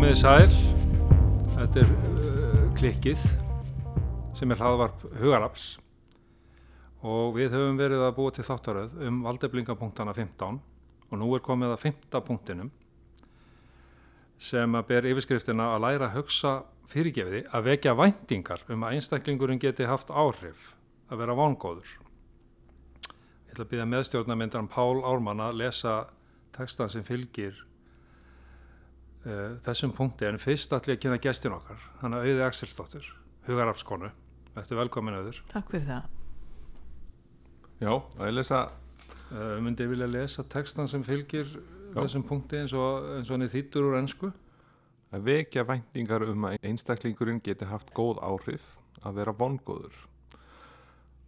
Komiði sæl, þetta er uh, klikkið sem er hlaðvarp Hugarafs og við höfum verið að búa til þáttaröð um valdeflingapunktana 15 og nú er komið að 15 punktinum sem að ber yfirskriftina að læra að hugsa fyrirgefiði að vekja væntingar um að einstaklingurinn geti haft áhrif að vera vangóður. Ég ætla að byrja meðstjórnarmyndan Pál Ármann að lesa textan sem fylgir uh, þessum punkti en fyrst ætlum ég að kynna gestin okkar hann er Auði Axelsdóttir, hugarafskonu Þetta er velkomin Auður Takk fyrir það. Já, og ég lesa uh, myndi ég vilja lesa textan sem fylgir þessum punkti eins og, eins og hann er þýttur úr ennsku að vekja væntingar um að einstaklingurinn geti haft góð áhrif að vera vongóður.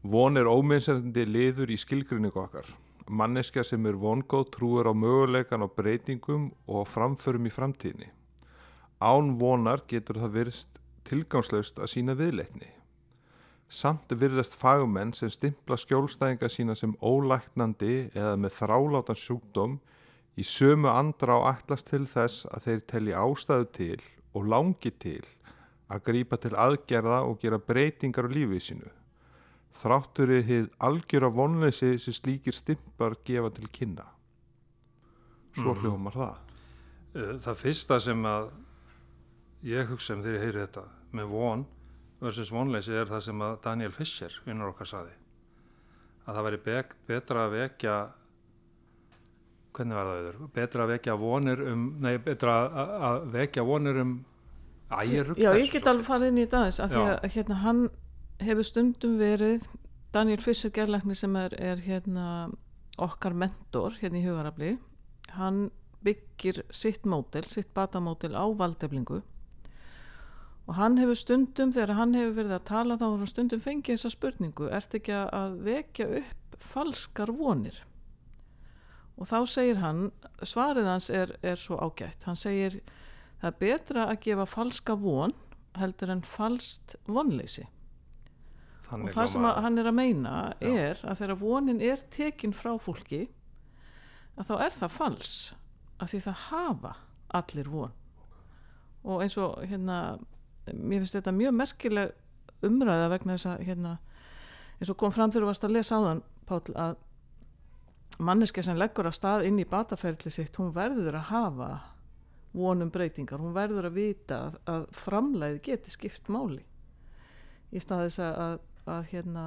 Von er ómeinsandi liður í skilgrinningu okkar. Manneskja sem er vongóð trúur á möguleikan á breytingum og framförum í framtíðinni. Án vonar getur það verist tilgangslaust að sína viðleitni. Samt virðast fagmenn sem stimpla skjólstæðinga sína sem ólæknandi eða með þrálátan sjúkdóm í sömu andra á allast til þess að þeir telli ástæðu til og langi til að grípa til aðgerða og gera breytingar á lífið sínu. Þráttur er þið algjör af vonleysi sem slíkir stimpar gefa til kynna. Svo Mhm. hljómar það. Uh, Það fyrsta sem að ég hugsa um þegar ég heyri þetta með von versus vonleysi er það sem að Daniel Fischer, vinnur okkar, saði að það væri betra að vekja hvernig var það auður? Betra að vekja vonir um nei, betra að, að vekja vonir um ægir Já, ég get alveg farið inn í þetta aðeins af því að hérna, hann hefur stundum verið Daniel Fischer gerlækni sem er, er hérna okkar mentor hérna í hugarafli. Hann byggir sitt mótel, sitt batamótel á valdeflingu. Og hann hefur stundum þegar hann hefur verið að tala þá hann stundum fengið þessa spurningu ert ekki að vekja upp falskar vonir? Og þá segir hann svarið hans er, er svo ágætt. Hann segir það er betra að gefa falska von heldur en falskt vonleysi og það sem hann er að meina Já. er að þegar vonin er tekin frá fólki að þá er það fals að því það hafa allir von og eins og hérna mér finnst þetta mjög merkileg umræða vegna þess að hérna eins og kom fram þegar þú varst að lesa á þann Páll að manneska sem leggur að stað inn í bataferðli sitt hún verður að hafa vonum breytingar, hún verður að vita að, að framleiði geti skipt máli í stað þess að, að, að hérna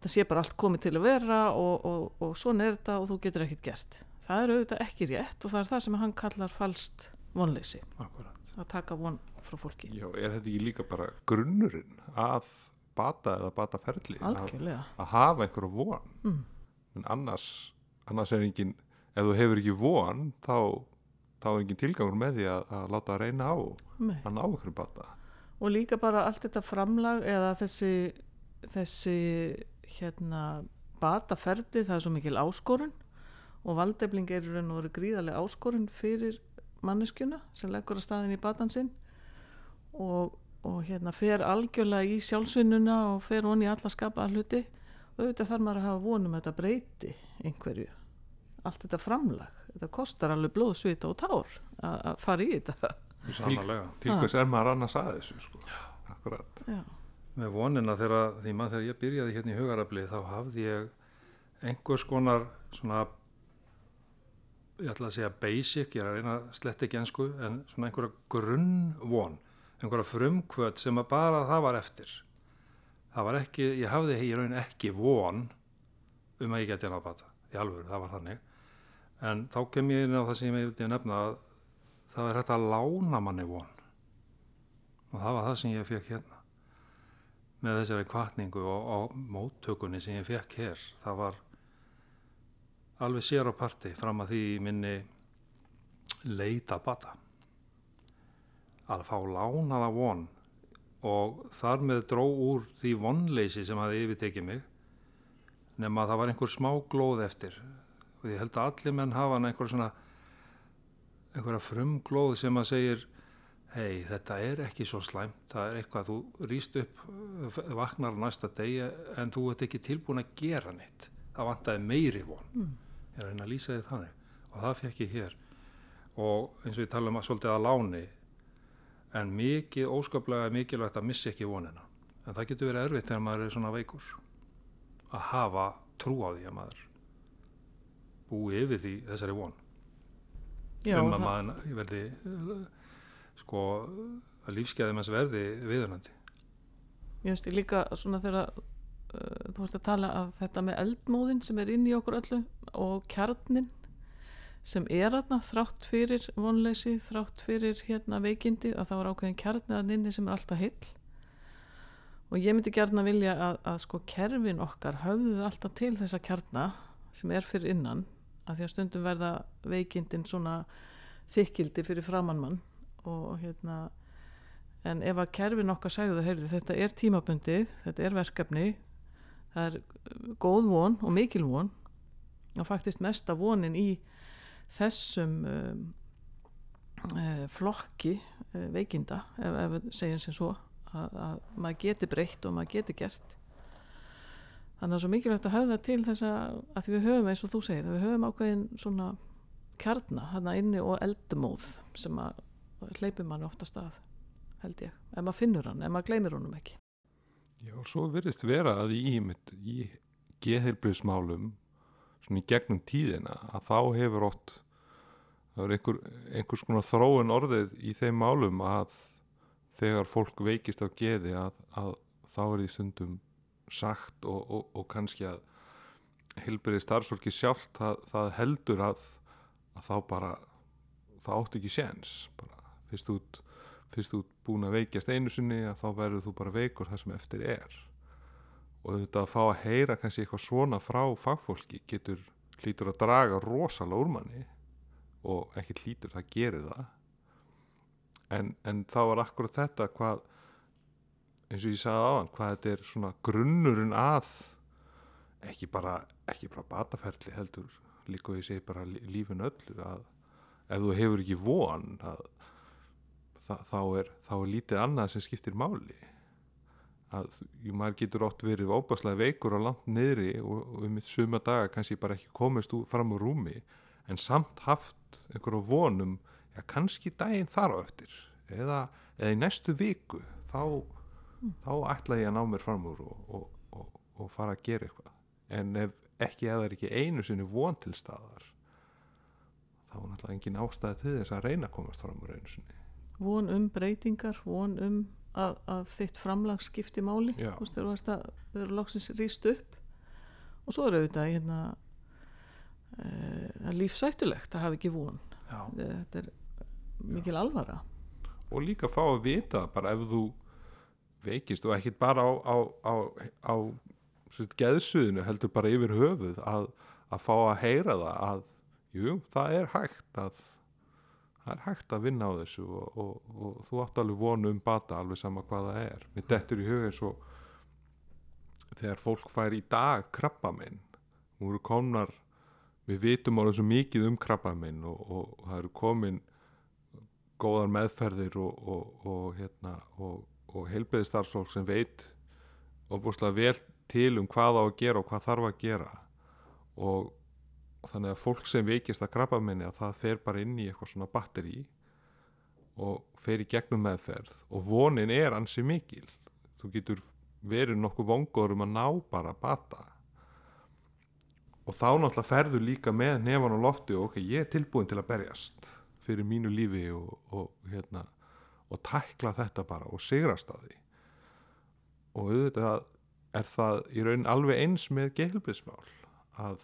það sé bara allt komið til að vera og, og, og svona er þetta og þú getur ekkert gert það er auðvitað ekki rétt og það er það sem hann kallar falskt vonleysi Akkurat. að taka von frá fólki Já, er þetta ekki líka bara grunnurinn að bata eða bata ferli? Að, algjörlega að hafa einhverju von. mm. En annars, annars er engin, ef þú hefur ekki von, þá, þá er engin tilgangur með því að, að láta að reyna á Nei. að ná einhverju bata. og líka bara allt þetta framlag eða þessi þessi hérna bataferdi það er svo mikil áskorun og valdefling er í raun og veru gríðarlega áskorun fyrir manneskjuna sem leggur að staðin í batan sinn og, og hérna fer algjörlega í sjálfsvinnuna og fer honi í alla skapaða hluti og auðvitað þarf maður að hafa vonum að þetta breyti einhverju allt þetta framlag, þetta kostar alveg blóð, svita og tár að að fara í þetta Sannarlega. Til hvers er maður annars að þessu, sko. Akkurat. Já, með vonina þegar því maður þegar ég byrjaði hérna í hugarafli þá hafði ég einhvers konar svona ég ætla að segja basic, ég er að reyna að sletta ekki ensku en svona einhverja grunnvon einhverja frumkvöt sem bara það var eftir. Það var ekki, ég hafði í raun ekki von um að ég geti hann að bata í alvöru, það var þannig. En þá kem ég inn á það sem ég vildi nefna að það er hægt að lána manni von. Og það var það sem ég fekk hérna með þessari kvartningu og, og móttökunni sem ég fekk hér það var alveg sér á parti fram að því minni leita bata. Að fá lánaða von og þar með dró úr því vonleysi sem hafi yfirtekið mig nema að það var einhver smá glóð eftir. Og ég held að allir menn hafa einhver svona einhverja frumglóð sem að segir hei þetta er ekki svo slæmt. Það er eitthvað þú rýst upp vaknar næsta degi en þú ert ekki tilbúin að gera neitt. Það vantaði meiri von. Mm. ég að reyna að lýsa því þannig. Og það fekk ég hér. Og eins og ég tala um að svolítið að láni en mikið óskaplega mikilvægt að missa ekki vonina. En það getur verið erfitt þegar maður er svona veikur. Að hafa trú á því að maður búi yfir því þessari von. Já, um að maður verði sko að lífskeiðum hans verði viðunandi. Mér finnst ég líka svona þegar uh, þú veist að tala að þetta með eldmóðin sem er inn í okkur öllu og kjarnin sem er aðna þrátt fyrir vonleysi, þrátt fyrir hérna veikindi að það var ákveðin kjarni að inni sem er alltaf heill. Og ég myndi gerna vilja að, að sko kerfin okkar höfðu alltaf til þessa kjarna sem er fyrir innan að því að stundum verða veikindin svona þykildi fyrir framannmann og hérna en ef að kerfin okkar segðu heyrðu, þetta er tímabundið, þetta er verkefni það er uh, góð von og mikil von og faktist mesta vonin í þessum um, uh, flokki uh, veikinda ef, ef við segjum sem svo að, að maður geti breytt og maður geti gert. Þannig að svo mikilvægt að höfða til þess að, að því við höfum eins og þú segir, að við höfum ákveðin svona kjarna hann inni og eldumóð sem að hleypir mann ofta stað held ég, ef maður finnur hann, ef maður gleymir honum ekki. Já, svo virðist vera að í, í geðheilbriðsmálum svona í gegnum tíðina að þá hefur oft það er einhver, einhvers konar þróun orðið í þeim málum að þegar fólk veikist á geði að, að þá er því stundum sagt og, og, og kannski að heilbriði starfsfólki sjálft það, það heldur að, að þá bara það áttu ekki séns bara fyrst út fyrst ert búin að veikjast einu sinni að þá verður þú bara veikur það sem eftir er. Og þetta að fá að heyra kannski eitthvað svona frá fagfólki getur hlýtur að draga rosalega úr manni og ekki hlýtur, það gerir það. En, en þá var akkurat þetta hvað eins og ég sagði áðan, hvað þetta er svona grunnurinn að ekki bara, ekki bara bataferli heldur líka og ég segi bara lí- lífinu öllu að ef þú hefur ekki von að þá, er, þá er lítið annað sem skiptir máli. Að maður getur oft verið óbáslega veikur og langt niðri og, og um suma daga kannski bara ekki komist úr, fram úr rúmi en samt haft einhverju vonum já kannski daginn þar á eftir eða, eða í næstu viku þá, þá ætla ég að ná mér fram úr og, og, og, og fara að gera eitthvað. En ef ekki eða er ekki einu sinni von til staðar þá er náttúrulega engin ástæði til þess að reyna að komast fram úr einu sinni von um breytingar, von um að, að þitt framlag skipti máli. Já. þú veist, þegar þú þú loksins rýst upp. Og svo er auðvitað hérna e, er lífsættulegt að hafa ekki von. Já, þetta er mikil alvara. Og líka fá að vita bara ef þú veikist og ekkit bara á, á, á, á geðsuðinu heldur bara yfir höfuð að, að fá að heyra það að jú, það er hægt að það er hægt að vinna á þessu og, og, og þú átt alveg vonu um bata alveg sama hvað það er. Mér dettur í hug eins og þegar fólk fær í dag krabba minn nú eru komnar við vitum alveg svo mikið um krabba minn og, og, og það eru komin góðar meðferðir og, og, og, hérna, og, og heilbreyðistarfsfólk sem veit óbúslega vel til um hvað á að gera og hvað þarf að gera. Og þannig að fólk sem veikist að krabba minni að það fer bara inn í eitthvað svona batteri og fer í gegnum meðferð. Og vonin er ansi mikil. Þú getur verið nokkuð vongur um að ná bara bata. Og þá náttúrulega ferður líka með nefan á lofti og ok, ég er tilbúin til að berjast fyrir mínu lífi og, og hérna og tækla þetta bara og sigrast á því. Og auðvitað er það í raun alveg eins með geilbrismál að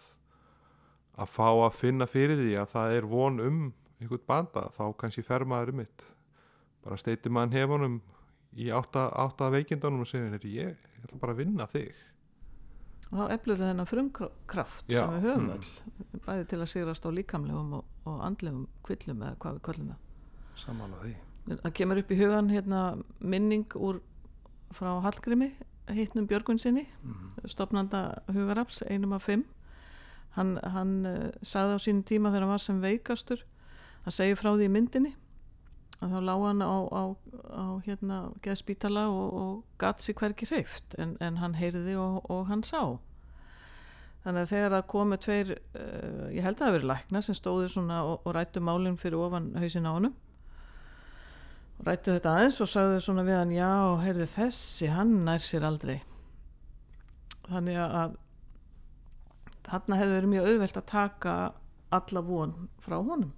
að fá að finna fyrir því að það er von um einhvern banda þá kannski fer maður um mitt. Bara steiti maður hefunum í átta, átta veikindunum og segja ég, ég ætla bara að vinna þig. Og þá eflur þennan frumkraft Já, sem við höfum mm. öll bæði til að sigrast á líkamlegum og, og andlegum kvillum eða hvað við kvöllum það. Samanlega því. Það kemur upp í hugan hérna, minning úr frá Hallgrími hittnum Björgun sinni stopnanda Hugaraps, einum af fimm hann, hann uh, sagði á sínum tíma þegar hann var sem veikastur að segja frá því í myndinni að þá lág hann á, á, á hérna geðspítala og, og gatt sig hverki hreift en, en hann heyrði og, og hann sá. Þannig að þegar það komu tveir uh, ég held að það verið lækna sem stóðu svona og, og rættu málinn fyrir ofan hausin á honum og rættu þetta aðeins og sagðu svona við hann já, heyrði þessi, hann nær sér aldrei. Þannig að þarna hefði verið mjög auðvelt að taka alla von frá honum.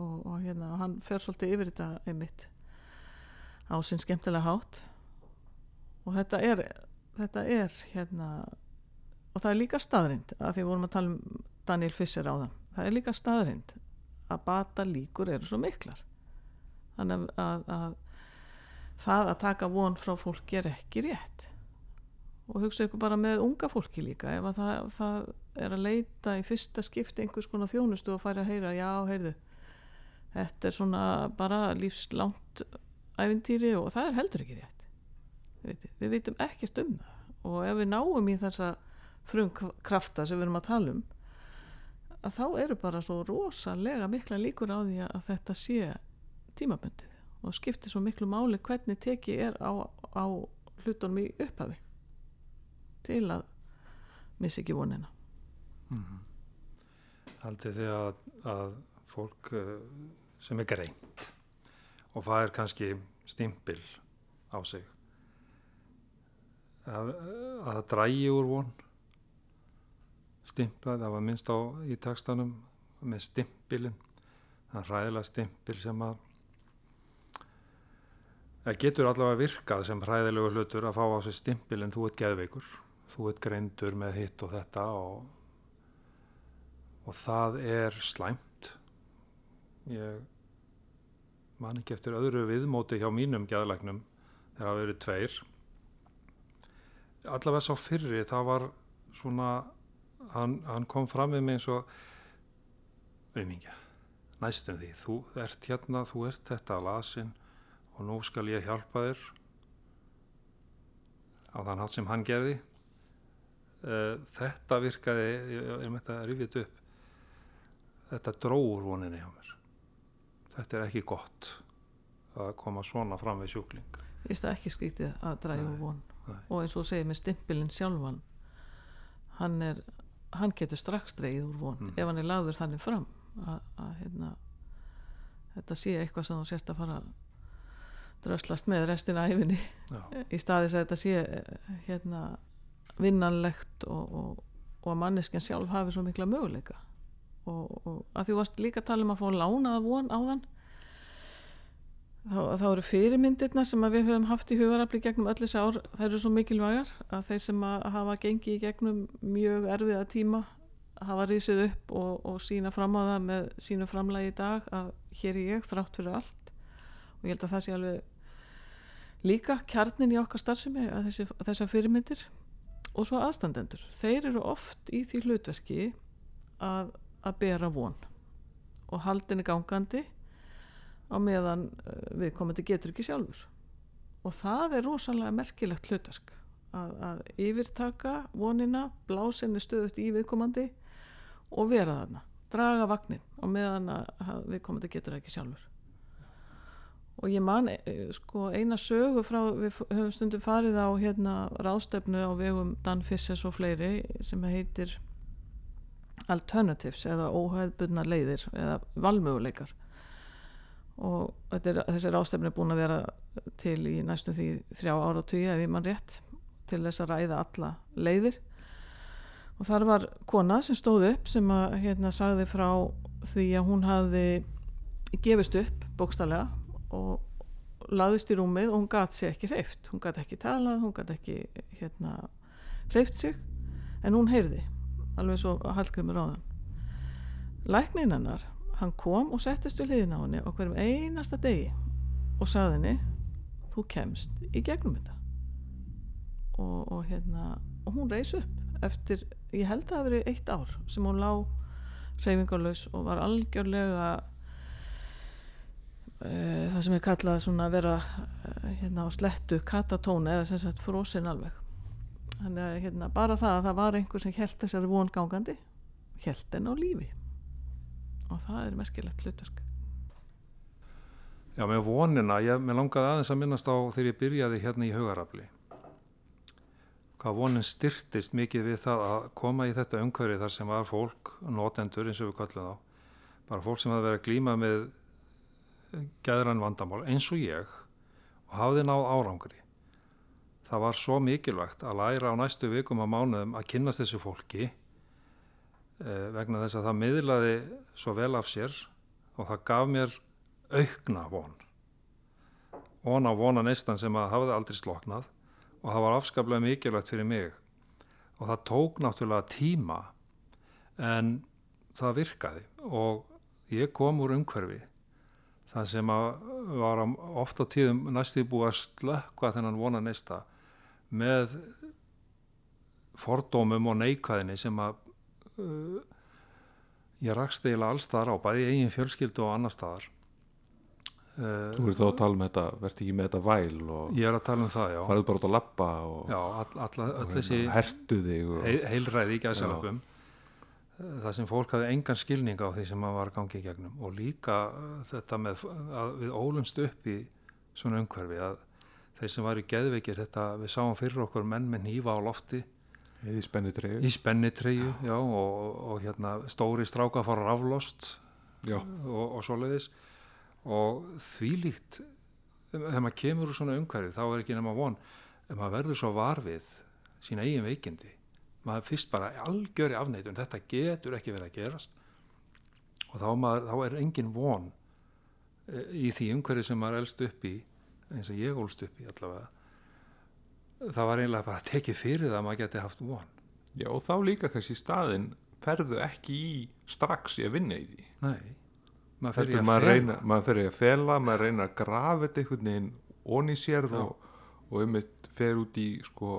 Og, og hérna hann fer svolítið yfir þetta einmitt á sinn skemmtilega hátt. Og þetta er þetta er hérna og það er líka staðrind að því vorum að tala um Daniel Fisser á það það er líka staðrind að bata líkur eru svo miklar. Þannig að, að, að það að taka von frá fólki er ekki rétt og hugsa ykkur bara með unga fólki líka ef að það, það er að leita í fyrsta skipti einhvers konar þjónustu og færi að heyra já, heyrðu þetta er svona bara lífslangt æfintýri og það er heldur ekki rétt. Við, við vitum ekkert um það. Og ef við náum í þessa frumkrafta sem við erum að tala um að þá eru bara svo rosalega mikla líkur á því að þetta sé tímaböndið og skiptir svo miklu máli hvernig teki er á, á hlutunum í upphafi til að missa ekki vonina. Haldið þið að, að fólk uh, sem er greint og það er kannski stimpil á sig að, að það drægi úr von stimpla, það var minnst á í takstanum með stimpilin það hræðilega stimpil sem að það getur allavega virkað sem hræðilegu hlutur að fá á sig stimpil en þú ert geðveikur þú ert greindur með hitt og þetta og, og það er slæmt. Ég man ekki eftir öðru viðmóti hjá mínum geðlæknum þegar það verið tveir. Allavega sá fyrri það var svona hann, hann kom fram við mig eins og auðmingja næstum því, þú ert hérna þú ert þetta lasin og nú skal ég hjálpa þér. Á þann hátt sem hann gerði uh, þetta virkaði ég er með þetta rifið upp. Þetta dróur voninni hjá mér. Þetta er ekki gott að koma svona fram við sjúkling. Ég finnst það ekki skrítið að dræfa von. nei. og eins og þú segir með stimpilinn sjálfan hann er hann getur strax dreigð úr von. Mm. ef hann er lagður þannig fram að, að hérna, þetta sé eitthvað sem þú sért að fara að dröslast með restina æfinni í staðis að þetta sé eh, hérna, vinnanlegt og, og, og að manneskjan sjálf hafi svo mikla möguleika. Og, og að því varst líka að tala um að fá lánaða von á þann þá, þá eru fyrirmyndirna sem við höfum haft í hugarafli gegnum öll þessi ár, þær eru svo mikilvægar að þeir sem að hafa gengið í gegnum mjög erfiða tíma hafa rísið upp og, sína fram á það með sínu framlagi í dag að hér er ég þrátt fyrir allt. Og ég held að það sé alveg líka kjarnin í okkar starfsemi að þessar fyrirmyndir og svo aðstandendur. Þeir eru oft í því hlutverki að, að bera von og haldinni gangandi á meðan uh, viðkomandi getur ekki sjálfur. Og það er rosalega merkilegt hlutverk að, að yfirtaka vonina, blásinni stöðut í viðkomandi og vera þarna, draga vagnin á meðan að viðkomandi getur ekki sjálfur og ég man eh, sko eina sögu frá við höfum stundum farið á hérna ráðstefnu á vegum Dan Fissers og fleiri sem heitir Alternatives eða óhæðbundna leiðir eða valmöguleikar. Og er, þessi ráðstefni er búin að vera til í næstum því þrjá áratugi ef ég mann rétt til þess að ræða alla leiðir. Og þar var kona sem stóð upp sem að hérna sagði frá því að hún hafði gefist upp bókstallega og laðist í rúmið og hún gat sér ekki hreift hún gat ekki talað, hún gat ekki hérna hreift sig en hún heyrði alveg svo Hallgrimur áðan. Læknin hennar hann kom og settist við hliðina á henni á hverjum einasta degi og sagði henni þú kemst í gegnum þetta. Og, og hérna og hún reis upp eftir, ég held að það verið eitt ár sem hún lá reyfingarlaus og var algjörlega það sem er kallað svona að vera uh, hérna á slettu katatóna eða sem sagt frosin alveg. Þannig að hérna bara það að það var einhver sem held þessari von gangandi held henn á lífi. Og það er merkilegt hlutverk. Já, með vonina, ég langaði aðeins að minnast á þegar ég byrjaði hérna í hugarafli. Hvað vonin styrtist mikið við það að koma í þetta umhverfi þar sem var fólk, notendur eins og við kallum þá, bara fólk sem hafði verið að glýma með gæðran vandamál eins og ég og hafði náð árangri. Það var svo mikilvægt að læra á næstu vikum á mánuðum að kynast þessu fólki eh, vegna þess að það miðlaði svo vel af sér og það gaf mér aukna von von á vona neistan sem að hafði aldrei sloknað og það var afskaplega mikilvægt fyrir mig og það tók náttúrulega tíma en það virkaði og ég kom úr umhverfi það sem að var ofta tíðum næstu búið að slökka þennan vona neista með fordómum og neikvæðinni sem að uh, ég rakst eiginlega allstaðar á bæði eigin fjölskyldu og annar staðar Þú ert þá að tala um þetta, verðt ekki með þetta væl og Ég er að tala um það, já. farið bara út að lappa og, Já, all, all, og öll þessi hérna, hertu þig og, heil, heilræði í gæsalöpum. Það sem fólk hafði engan skilning á því sem maður var að gangi í gegnum og líka uh, þetta með að við ólumst upp í svona umhverfi að þeir sem var í geðveikir þetta, við sáum fyrir okkur menn með nýfa á lofti. Í spennitreyju, já, og, og hérna stóri stráka fara raflost Já, og, og svoleiðis. Og því líkt þegar maður kemur úr svona umhverfi þá er ekki nema von en maður verður svo varfið sína eigin veikindi maður fyrst bara algjöri afneitun þetta getur ekki verið að gerast og þá, maður, þá er engin von eh, í því umhverfi sem maður elst upp í eins og ég ólst upp í allavega það var einlega bara að tekið fyrir það að maður geti haft von já, og þá líka kannski í staðinn ferðu ekki í strax í að vinna í því. nei, maður fer í að maður, fela. maður fer í að fela, maður reyna að grafa þetta einhvern veginn onni sér Já. og, og um eitt fer út í sko,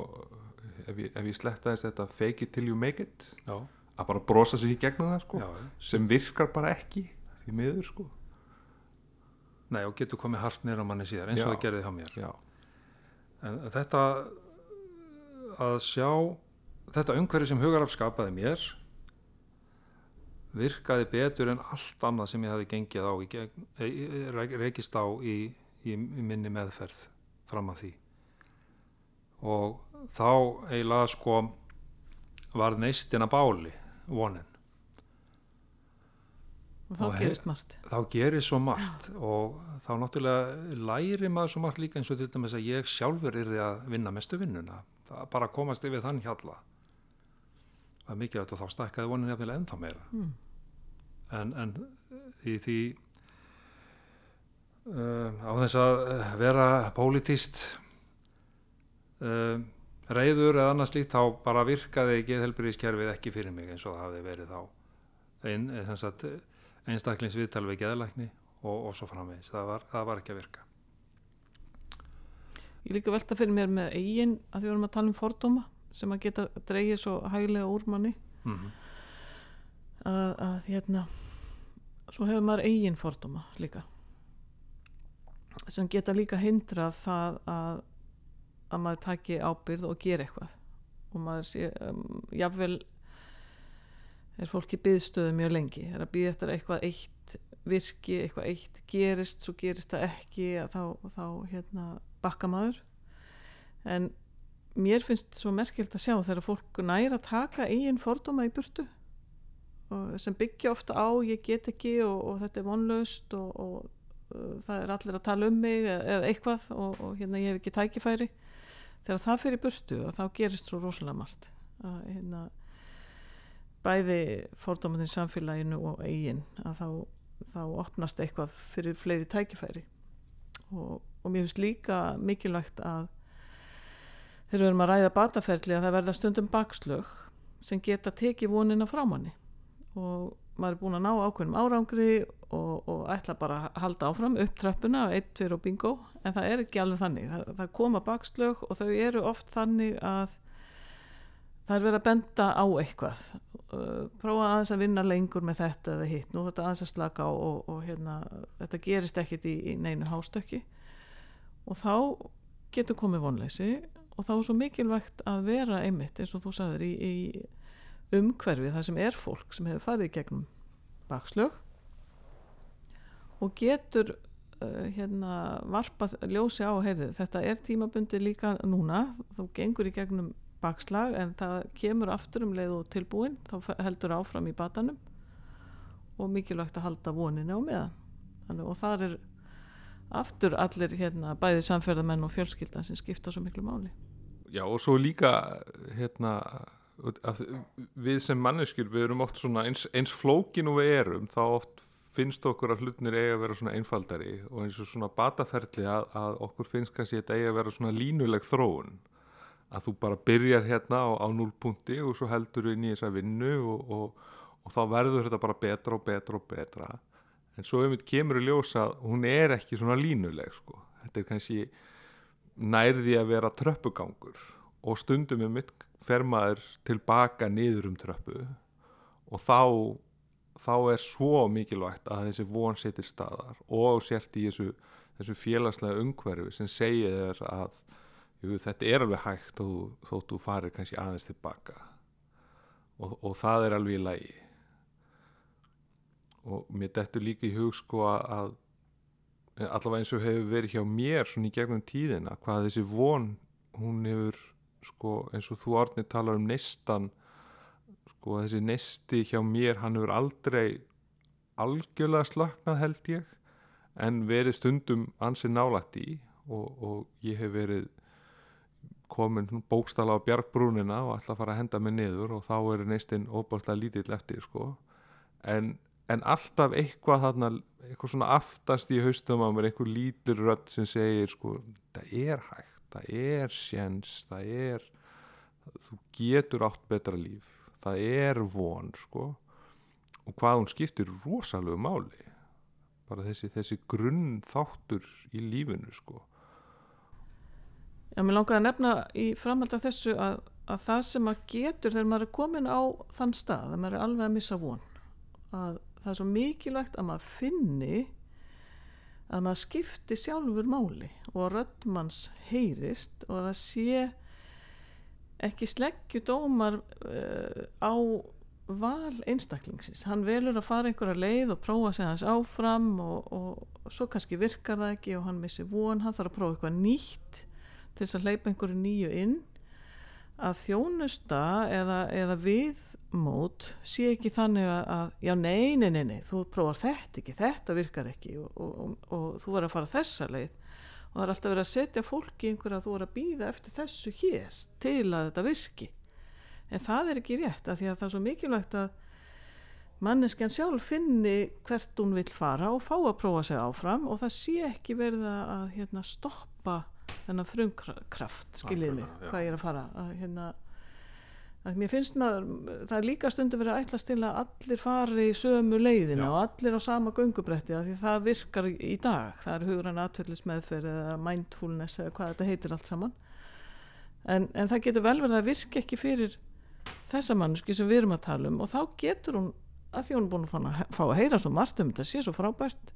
ef ég, ef ég sletta þess þetta fake it till you make it já, að bara brosa sig í gegnum það sko, já, sem virkar bara ekki því miður sko. Nei, og getur komið hart nýra manni síðar eins og það gerði hjá mér. En þetta að sjá þetta umhverfi sem hugarafl skapaði mér virkaði betur en allt annað sem ég hafi gengið á í gegn, e, e, rekist á í, í, í minni meðferð fram að því og þá eiginlega sko var neistin að báli vonin. Og þá Og gerist margt. þá gerir svo margt. Og þá náttúrulega læri maður svo margt líka eins og til dæmis að ég sjálfur yrði að vinna mestu vinnuna. Það bara komast yfir þann hjalla. Það er mikilvægt og þá stækkaði vonin jafnilega ennþá meira. Mm. en, en í því uh, á þess að uh, vera pólitíst uh, reyður eða annars líkt þá bara virkaði geðhelbriðiskerfið ekki fyrir mig eins og það hafði verið þá. Ein, eh, sagt, einstaklingsviðtal við geðlækni og, og svo framvegis. Það var, það var ekki að virka. Ég líka velta fyrir mér með eigin að því við erum að tala um fordóma sem að geta dreigið svo hæglega úr manni. Mm að, að hérna svo hefur maður eigin fordóma líka sem geta líka hindrað það að, að maður taki ábyrð og gera eitthvað. Og maður sé um, jafnvel er fólki byðstöðu mjög lengi. Er að byða eftir að eitthvað eitt virki, eitthvað eitt gerist svo gerist það ekki þá, þá hérna bakka maður. En mér finnst svo merkilt að sjá þegar fólk næra að taka eigin fordóma í burtu og sem byggja ofta á ég get ekki og, og þetta er vonlaust og, og uh, það er allir að tala um mig eða, eitthvað og, og hérna ég hef ekki tækifæri þegar það fyrir burtu og þá gerist svo rosalega margt. Að hérna bæði fordómaðin samfélaginu og eigin að þá, þá opnast eitthvað fyrir fleiri tækifæri. Og, og mér finnst líka mikilvægt að þegar við erum að ræða bataferli að það verða stundum bakslög sem geta tekið vonina frá manni og maður er búin að ná ákveðnum árangri og, og ætla bara að halda áfram upp tröppuna, 1, 2 og bingo en það er ekki alveg þannig. Það, það koma bakslög og þau eru oft þannig að það er verið að benda á eitthvað. Uh, prófa aðeins að vinna lengur með þetta eða hitt, nú þetta aðeins að slaka á og, og hérna, þetta gerist ekkit í, í neinu hástökki. Og þá getur komið vonleysi og þá er svo mikilvægt að vera einmitt eins og þú sagðir í, í umhverfi það sem er fólk sem hefur farið gegnum bakslög og getur uh, hérna varpað ljósi á heyrðu, þetta er tímabundi líka núna þú gengur í gegnum bakslag en það kemur aftur um leið og tilbúin þá heldur áfram í batanum og mikilvægt að halda voninni á meðan. Þannig, og það er aftur allir hérna bæði samferðamenn og fjölskylda sem skipta svo miklu máli. Já og svo líka hérna við sem manneskjur við erum oft svona eins, eins flókin og við erum þá oft finnst okkur að hlutnir eiga að vera svona einfaldari og eins og svona bataferli að, að okkur finnst kannski að þetta eiga að vera svona línuleg þróun að þú bara byrjar hérna á, á núlpunkti og svo heldur við inn í þessa vinnu og, og, og þá verður þetta bara betra og betra og betra en svo við kemur í ljósa hún er ekki svona línuleg sko. þetta er kannski nærði að vera tröppugangur og stundum er mitt fermaður tilbaka niður um tröppu og þá þá er svo mikilvægt að þessi von setir staðar og sért í þessu, þessu félagslega umhverfi sem segir þér að jú, þetta er alveg hægt og þóttu farir kannski aðeins tilbaka. Og, og það er alveg í lagi. Og mér dettur líka í hug sko að allavega eins og hefur verið hjá mér svona í gegnum tíðina hvað þessi von hún hefur sko eins og þú orðinni talar um nestan sko þessi nesti hjá mér hann hefur aldrei algjörlega slaknað held ég en verið stundum ansið nálægt í og, og ég hef verið komin bókstala á bjargbrúnina og ætla að fara að henda mig niður og þá er neistinn óbáslega lítill eftir sko. En, en alltaf eitthvað þarna eitthvað svona aftast í haustum á mér einhver lítur rödd sem segir sko það er hægt, það er sjens, það er þú getur átt betra líf. Það er von sko. Og hvað hún skiptir rosalegu máli. Bara þessi, þessi grunn þáttur í lífinu sko. Já, mér langaði að nefna í framhald af þessu að, að það sem að getur þegar maður er komin á þann stað að maður er alveg að missa von að það er svo mikilvægt að maður finni að maður skipti sjálfur máli og að röddmanns heyrist og að það sé ekki sleggju dómar uh, á val einstaklingsins. Hann velur að fara einhverja leið og prófa að segja hans áfram og, og, og svo kannski virkar það ekki og hann missi von. Hann þarf að prófa eitthvað nýtt til þess að hleypa einhverju nýju inn. Að þjónusta eða, eða viðmót sé ekki þannig að, að já nei, nei, nei, nei, þú prófar þetta ekki, þetta virkar ekki og, og, og, og þú er að fara þessa leið. Og það er alltaf verið að setja fólki einhverja að þú er að býða eftir þessu hér til að þetta virki. En það er ekki rétt að því að það er svo mikilvægt að manneskjan sjálf finni hvert hún vil fara og fá að prófa sig áfram og það sé ekki verið að hérna, stoppa þennan frumkraft skiljið mig, hvað ég er að fara að hérna að mér finnst maður, það er líka stundu verið að ætla til að allir fari í sömu leiðina Já. og allir á sama göngubretti því það virkar í dag. Það er hugrann aðtverðlismeðferð eða mindfulness eða hvað þetta heitir allt saman. En, en það getur vel verið að virka ekki fyrir þessa manneski sem við erum að tala um og þá getur hún að því hún er búin að fá að heyra svo margt um þetta sé svo frábært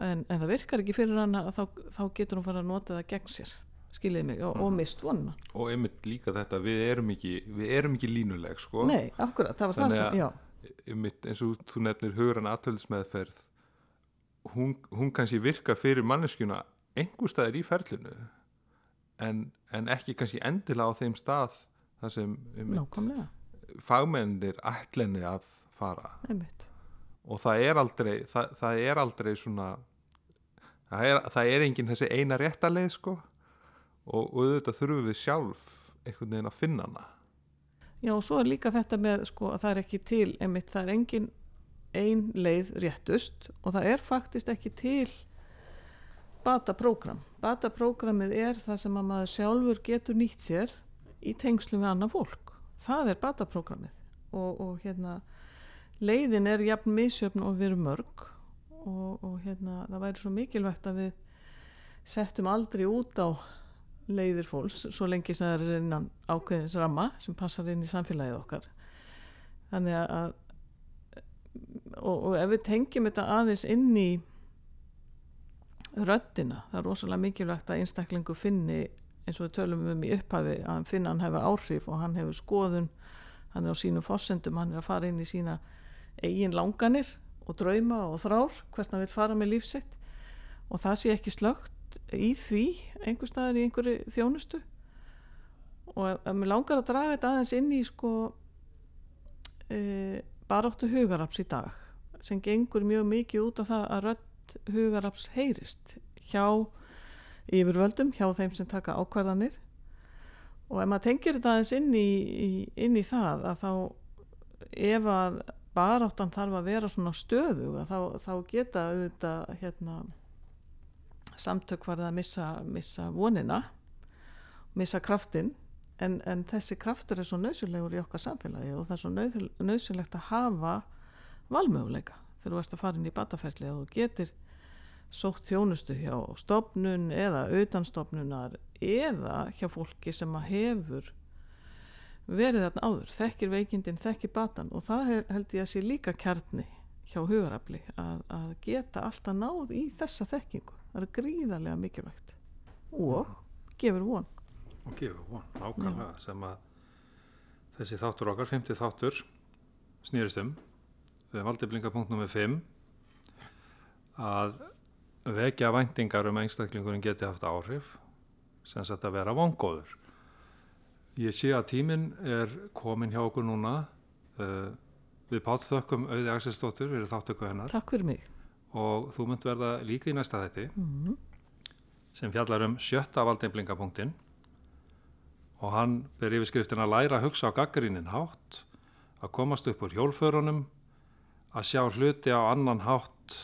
en, en það virkar ekki fyrir hann að þá, þá getur hún fara að nota það gegn sér skiljiði mig og, og mhm. mist vonna og einmitt líka þetta, við erum ekki við erum ekki línuleg sko. Nei, akkurat, það var Þannig það sem, já. einmitt, eins og þú nefnir hugurann aðtöldismeðferð hún, hún kannski virkar fyrir manneskjuna einhver staðir í ferlinu en, en ekki kannski endilega á þeim stað þar sem fagmennir ætlenni að fara. Einmitt. Og það er aldrei það, það er aldrei svona það er, það er enginn þessi eina réttarleið sko og, og auðvitað þurfum við sjálf einhvern veginn að finna hana. Já og svo er líka þetta með sko að það er ekki til einmitt það er engin ein leið réttust og það er faktist ekki til bataprógram bataprógramið er það sem að maður sjálfur getur nýtt sér í tengslu með annað fólk. Það er bataprógramið og, og hérna leiðin er jafn misjöfn og við erum mörg og, og hérna, það væri svo mikilvægt að við settum aldrei út á leiðir fólks svo lengi sem það er innan ákveðins ramma sem passar inn í samfélagið okkar. Þannig að og, og ef við tengjum þetta aðeins inn í röddina, það er rosalega mikilvægt að einstaklingu finni eins og við tölum um í upphafi að hann finna hann hefur áhrif og hann hefur skoðun hann er á sínum fossendum, hann er að fara inn í sína eigin langanir og drauma og þrár hvert hann vil fara með lífsitt og það sé ekki slögt í því einhver staðar í einhverju þjónustu. Og ef mér langar að draga þetta aðeins inn í sko e, baráttu hugaraps í dag sem gengur mjög mikið út af það að rödd hugaraps heyrist hjá yfirvöldum, hjá þeim sem taka ákvarðanir. Og ef maður tengir þetta aðeins inn í, í, inn í það að þá ef að baráttan þarf að vera svona stöðu þá, þá geta auðvitað hérna samtök var það að missa, missa vonina missa kraftin en, en þessi kraftur er svo nöðsulegur í okkar samfélagi og það er svo nöðsulegt að hafa valmöguleika þegar þú ert að fara inn í bataferli að þú getur sótt þjónustu hjá stopnun eða utanstopnunar eða hjá fólki sem að hefur verið þarna áður, þekkir veikindin, þekkir batan og það held ég að sé líka kjarni hjá hugarafli að, að geta alltaf náð í þessa þekkingu það er gríðarlega mikilvægt. Og gefur von. Og gefur von, nákvæmlega Já. sem að þessi þáttur okkar 50 þáttur snýrist um við valdiblingapunktnum með 5 að vekja væntingar um einstaklingurinn geti haft áhrif sem sagt að vera vongóður. Ég sé að tíminn er komin hjá okkur núna. Uh, við pátt þökkum auði Axelsdóttur við erum þáttöku hennar. Takk fyrir mig og þú munt verða líka í næsta þetti mm sem fjallar um sjötta valdeinblingapunktin og hann ber yfirskriftin að læra að hugsa á gaggrínin hátt að komast upp úr hjólförunum að sjá hluti á annan hátt.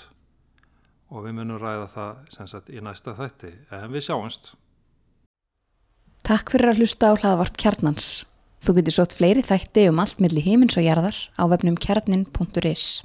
Og við munum ræða það sem sagt í næsta þetti en við sjáumst. Takk fyrir að hlusta á hlaðvarp kjarnans. Þú getur sótt fleiri þætti um allt millir heimins og jarðar á webnum kjarnin.is